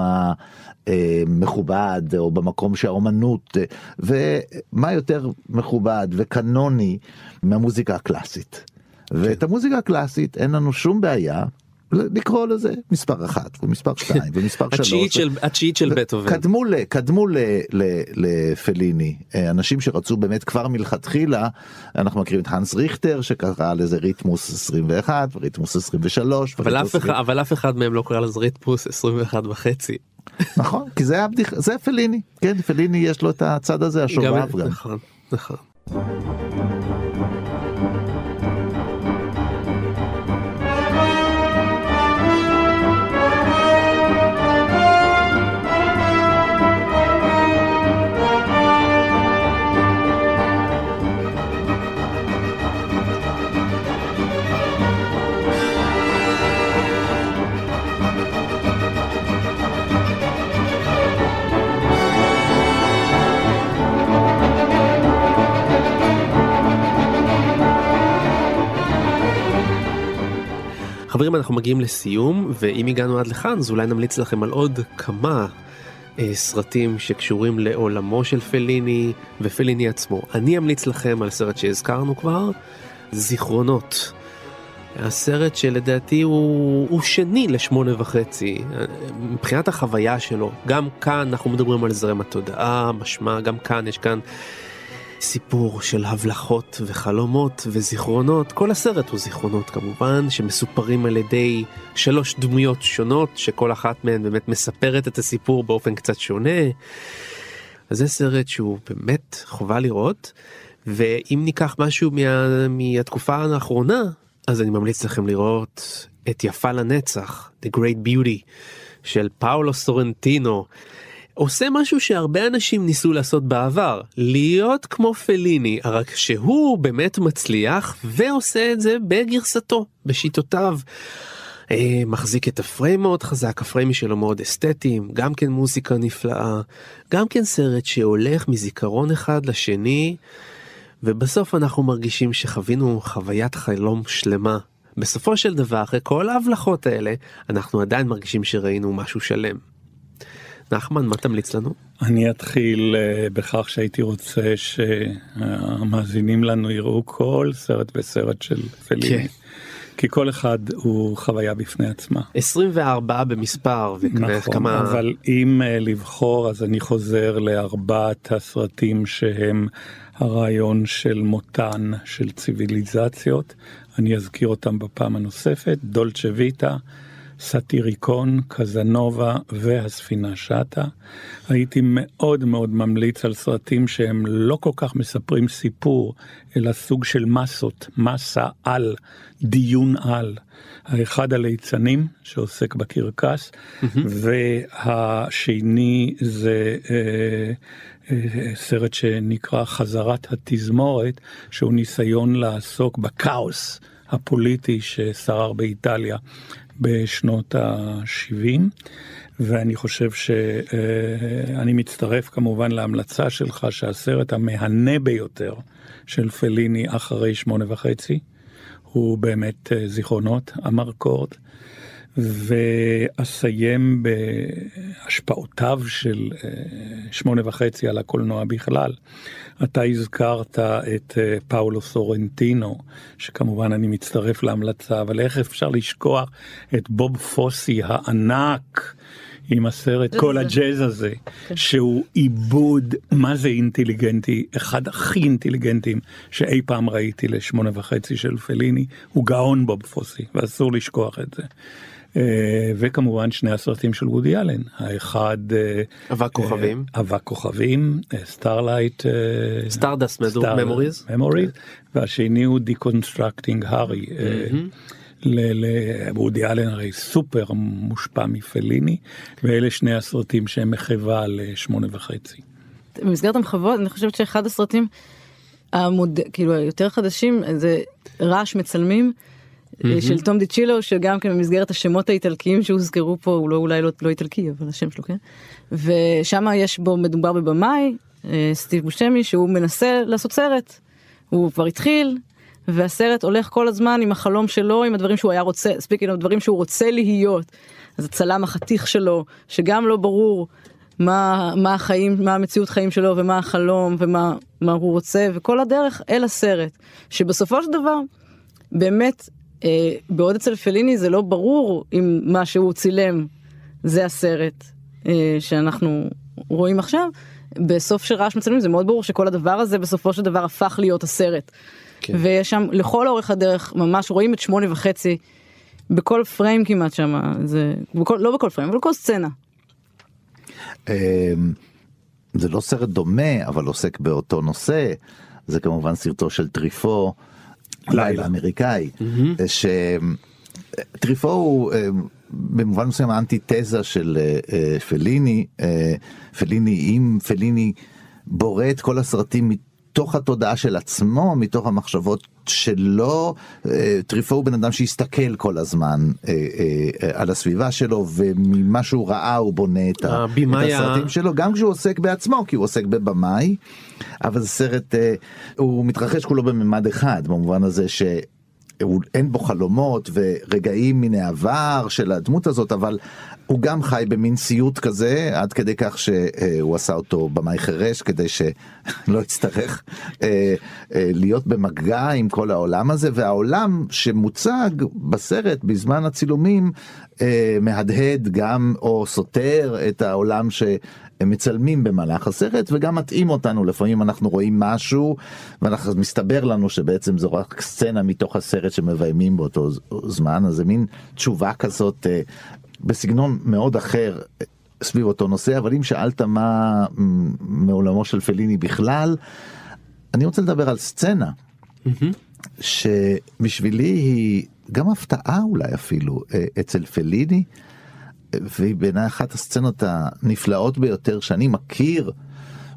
המכובד או במקום שהאומנות ומה יותר מכובד וקנוני מהמוזיקה הקלאסית. ואת המוזיקה הקלאסית אין לנו שום בעיה לקרוא לזה מספר אחת ומספר שתיים ומספר שלוש. התשיעית של בטהובן. קדמו, ל, קדמו ל, ל, לפליני אה, אנשים שרצו באמת כבר מלכתחילה אנחנו מכירים את האנס ריכטר שקרא לזה ריתמוס 21 וריתמוס 23. אבל אף, אחד, אבל אף אחד מהם לא קרא לזה ריתמוס 21 וחצי. נכון כי זה הבדיח, זה פליני כן פליני יש לו את הצד הזה השובב גם. נכון נכון. חברים אנחנו מגיעים לסיום ואם הגענו עד לכאן אז אולי נמליץ לכם על עוד כמה אה, סרטים שקשורים לעולמו של פליני ופליני עצמו. אני אמליץ לכם על סרט שהזכרנו כבר, זיכרונות. הסרט שלדעתי הוא, הוא שני לשמונה וחצי מבחינת החוויה שלו גם כאן אנחנו מדברים על זרם התודעה משמע גם כאן יש כאן סיפור של הבלחות וחלומות וזיכרונות כל הסרט הוא זיכרונות כמובן שמסופרים על ידי שלוש דמויות שונות שכל אחת מהן באמת מספרת את הסיפור באופן קצת שונה. אז זה סרט שהוא באמת חובה לראות ואם ניקח משהו מה, מהתקופה האחרונה אז אני ממליץ לכם לראות את יפה לנצח, The Great Beauty של פאולו סורנטינו. עושה משהו שהרבה אנשים ניסו לעשות בעבר, להיות כמו פליני, רק שהוא באמת מצליח ועושה את זה בגרסתו, בשיטותיו. אה, מחזיק את הפריים מאוד חזק, הפריימים שלו מאוד אסתטיים, גם כן מוזיקה נפלאה, גם כן סרט שהולך מזיכרון אחד לשני. ובסוף אנחנו מרגישים שחווינו חוויית חלום שלמה. בסופו של דבר, אחרי כל ההבלחות האלה, אנחנו עדיין מרגישים שראינו משהו שלם. נחמן, מה תמליץ לנו? אני אתחיל uh, בכך שהייתי רוצה שהמאזינים לנו יראו כל סרט וסרט של פליני. כן. כי כל אחד הוא חוויה בפני עצמה. 24 במספר נכון, כמה... אבל אם uh, לבחור אז אני חוזר לארבעת הסרטים שהם הרעיון של מותן של ציוויליזציות. אני אזכיר אותם בפעם הנוספת, דולצ'ה ויטה, סאטיריקון, קזנובה והספינה שטה. הייתי מאוד מאוד ממליץ על סרטים שהם לא כל כך מספרים סיפור, אלא סוג של מסות, מסה על, דיון על. האחד הליצנים שעוסק בקרקס, mm-hmm. והשני זה אה, אה, סרט שנקרא חזרת התזמורת, שהוא ניסיון לעסוק בכאוס הפוליטי ששרר באיטליה בשנות ה-70. ואני חושב שאני מצטרף כמובן להמלצה שלך שהסרט המהנה ביותר של פליני אחרי שמונה וחצי הוא באמת אה, זיכרונות, אמר קורד. ואסיים בהשפעותיו של אה, שמונה וחצי על הקולנוע בכלל. אתה הזכרת את אה, פאולו סורנטינו, שכמובן אני מצטרף להמלצה, אבל איך אפשר לשכוח את בוב פוסי הענק. עם הסרט כל הג'אז הזה כן. שהוא עיבוד מה זה אינטליגנטי אחד הכי אינטליגנטים שאי פעם ראיתי לשמונה וחצי של פליני הוא גאון בוב פוסי ואסור לשכוח את זה. אה, וכמובן שני הסרטים של וודי אלן. האחד אה, אבק כוכבים. אבק כוכבים Starlight Stardust Memories והשני הוא Deconstructing Harry. לוודי אלן הרי סופר מושפע מפליני ואלה שני הסרטים שהם מחווה לשמונה וחצי. במסגרת המחוות אני חושבת שאחד הסרטים המוד... כאילו היותר חדשים זה רעש מצלמים mm-hmm. של תום דיצ'ילו שגם כן במסגרת השמות האיטלקיים שהוזכרו פה הוא לא אולי לא, לא איטלקי אבל השם שלו כן? ושם יש בו מדובר בבמאי אה, סטיב בושמי שהוא מנסה לעשות סרט. הוא כבר התחיל והסרט הולך כל הזמן עם החלום שלו עם הדברים שהוא היה רוצה speaking הדברים שהוא רוצה להיות. אז הצלם החתיך שלו שגם לא ברור מה מה החיים מה המציאות חיים שלו ומה החלום ומה מה הוא רוצה וכל הדרך אל הסרט. שבסופו של דבר באמת בעוד אצל פליני זה לא ברור אם מה שהוא צילם זה הסרט אה, שאנחנו רואים עכשיו. בסוף של רעש מצלמים זה מאוד ברור שכל הדבר הזה בסופו של דבר הפך להיות הסרט. כן. ויש שם לכל אורך הדרך ממש רואים את שמונה וחצי בכל פריים כמעט שם זה בכל, לא בכל פריים אבל בכל סצנה. אמ, זה לא סרט דומה אבל עוסק באותו נושא זה כמובן סרטו של טריפו לילה אמריקאי mm-hmm. שטריפו הוא אה, במובן מסוים האנטי תזה של אה, אה, פליני פליני אם פליני בורא את כל הסרטים מתוך התודעה של עצמו מתוך המחשבות שלו טריפו הוא בן אדם שהסתכל כל הזמן על הסביבה שלו וממה שהוא ראה הוא בונה את. את הסרטים שלו גם כשהוא עוסק בעצמו כי הוא עוסק בבמאי אבל זה סרט הוא מתרחש כולו בממד אחד במובן הזה ש... אין בו חלומות ורגעים מן העבר של הדמות הזאת, אבל הוא גם חי במין סיוט כזה, עד כדי כך שהוא עשה אותו במאי חירש, כדי שלא יצטרך אה, אה, להיות במגע עם כל העולם הזה, והעולם שמוצג בסרט בזמן הצילומים אה, מהדהד גם או סותר את העולם ש... הם מצלמים במהלך הסרט וגם מתאים אותנו. לפעמים אנחנו רואים משהו ואנחנו מסתבר לנו שבעצם זו רק סצנה מתוך הסרט שמביימים באותו זמן. אז זה מין תשובה כזאת אה, בסגנון מאוד אחר אה, סביב אותו נושא. אבל אם שאלת מה מעולמו של פליני בכלל אני רוצה לדבר על סצנה שבשבילי היא גם הפתעה אולי אפילו אה, אצל פליני. והיא בעיניי אחת הסצנות הנפלאות ביותר שאני מכיר,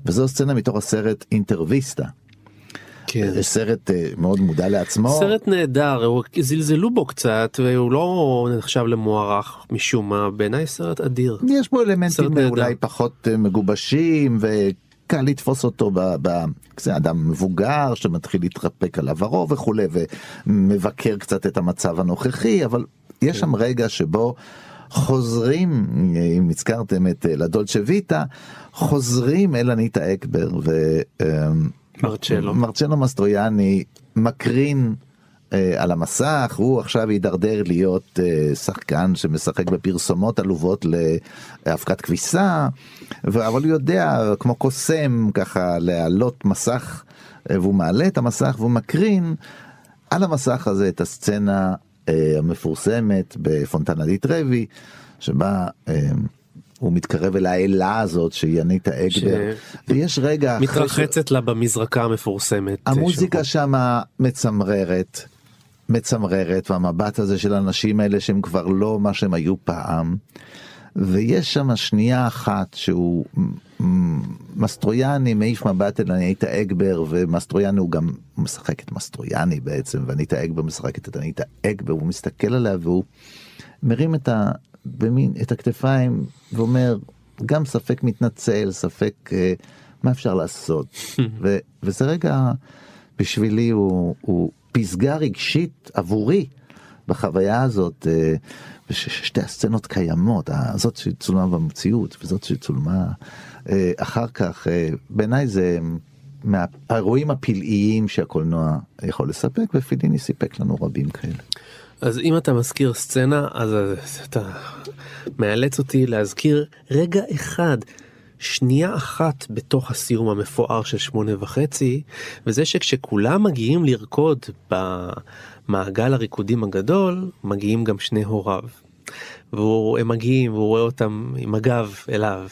וזו סצנה מתוך הסרט אינטרוויסטה. כן. זה סרט אה, מאוד מודע לעצמו. סרט נהדר, זלזלו בו קצת, והוא לא נחשב למוערך משום מה, בעיניי סרט אדיר. יש בו אלמנטים נהדר. אולי פחות אה, מגובשים וקל לתפוס אותו ב... ב... זה אדם מבוגר שמתחיל להתרפק על עברו וכולי ומבקר קצת את המצב הנוכחי אבל יש שם רגע שבו חוזרים אם הזכרתם את אה, לדולצ'ה ויטה חוזרים אל אניטה אקבר ו... אמ, מרצ'לו. מסטרויאני מקרין אה, על המסך הוא עכשיו הידרדר להיות אה, שחקן שמשחק בפרסומות עלובות לאבקת כביסה אבל הוא יודע כמו קוסם ככה להעלות מסך והוא מעלה את המסך והוא מקרין על המסך הזה את הסצנה המפורסמת בפונטנה די טרבי שבה אה, הוא מתקרב אל האלה הזאת שהיא אניטה אגבר ויש רגע אחרי ש- מתרחצת לה במזרקה המפורסמת. המוזיקה של- שמה מצמררת, מצמררת, והמבט הזה של האנשים האלה שהם כבר לא מה שהם היו פעם. ויש שם שנייה אחת שהוא מסטרויאני מעיף מבט אל אניטה אגבר ומסטרויאני הוא גם משחק את מסטרויאני בעצם ואניטה אגבר משחקת את אניטה אגבר הוא מסתכל עליה והוא מרים את, ה, במין, את הכתפיים ואומר גם ספק מתנצל ספק אה, מה אפשר לעשות? ו, וזה רגע בשבילי הוא, הוא פסגה רגשית עבורי בחוויה הזאת אה, וששתי הסצנות קיימות אה, זאת שצולמה במציאות וזאת שצולמה אה, אחר כך אה, בעיניי זה מהאירועים הפלאיים שהקולנוע יכול לספק ופיליני סיפק לנו רבים כאלה. אז אם אתה מזכיר סצנה אז אתה מאלץ אותי להזכיר רגע אחד. שנייה אחת בתוך הסיום המפואר של שמונה וחצי וזה שכשכולם מגיעים לרקוד במעגל הריקודים הגדול מגיעים גם שני הוריו. והם מגיעים והוא רואה אותם עם הגב אליו.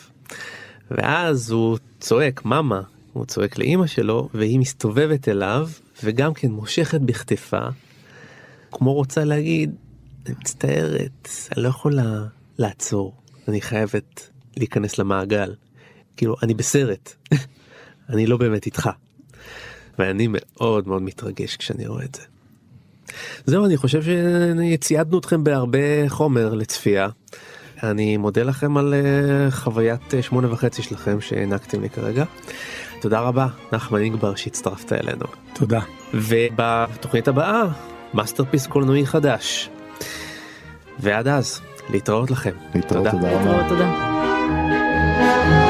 ואז הוא צועק מאמה הוא צועק לאימא שלו והיא מסתובבת אליו וגם כן מושכת בכתפה כמו רוצה להגיד, אני מצטערת, אני לא יכולה לעצור, אני חייבת להיכנס למעגל. כאילו, אני בסרט, אני לא באמת איתך. ואני מאוד מאוד מתרגש כשאני רואה את זה. זהו, אני חושב שציידנו אתכם בהרבה חומר לצפייה. אני מודה לכם על אה, חוויית אה, שמונה וחצי שלכם שהענקתם לי כרגע. תודה רבה, נחמן אינגבר שהצטרפת אלינו. תודה. ובתוכנית הבאה masterpiece קולנועי חדש. ועד אז להתראות לכם. להתראות, תודה רבה. להתראות, תודה.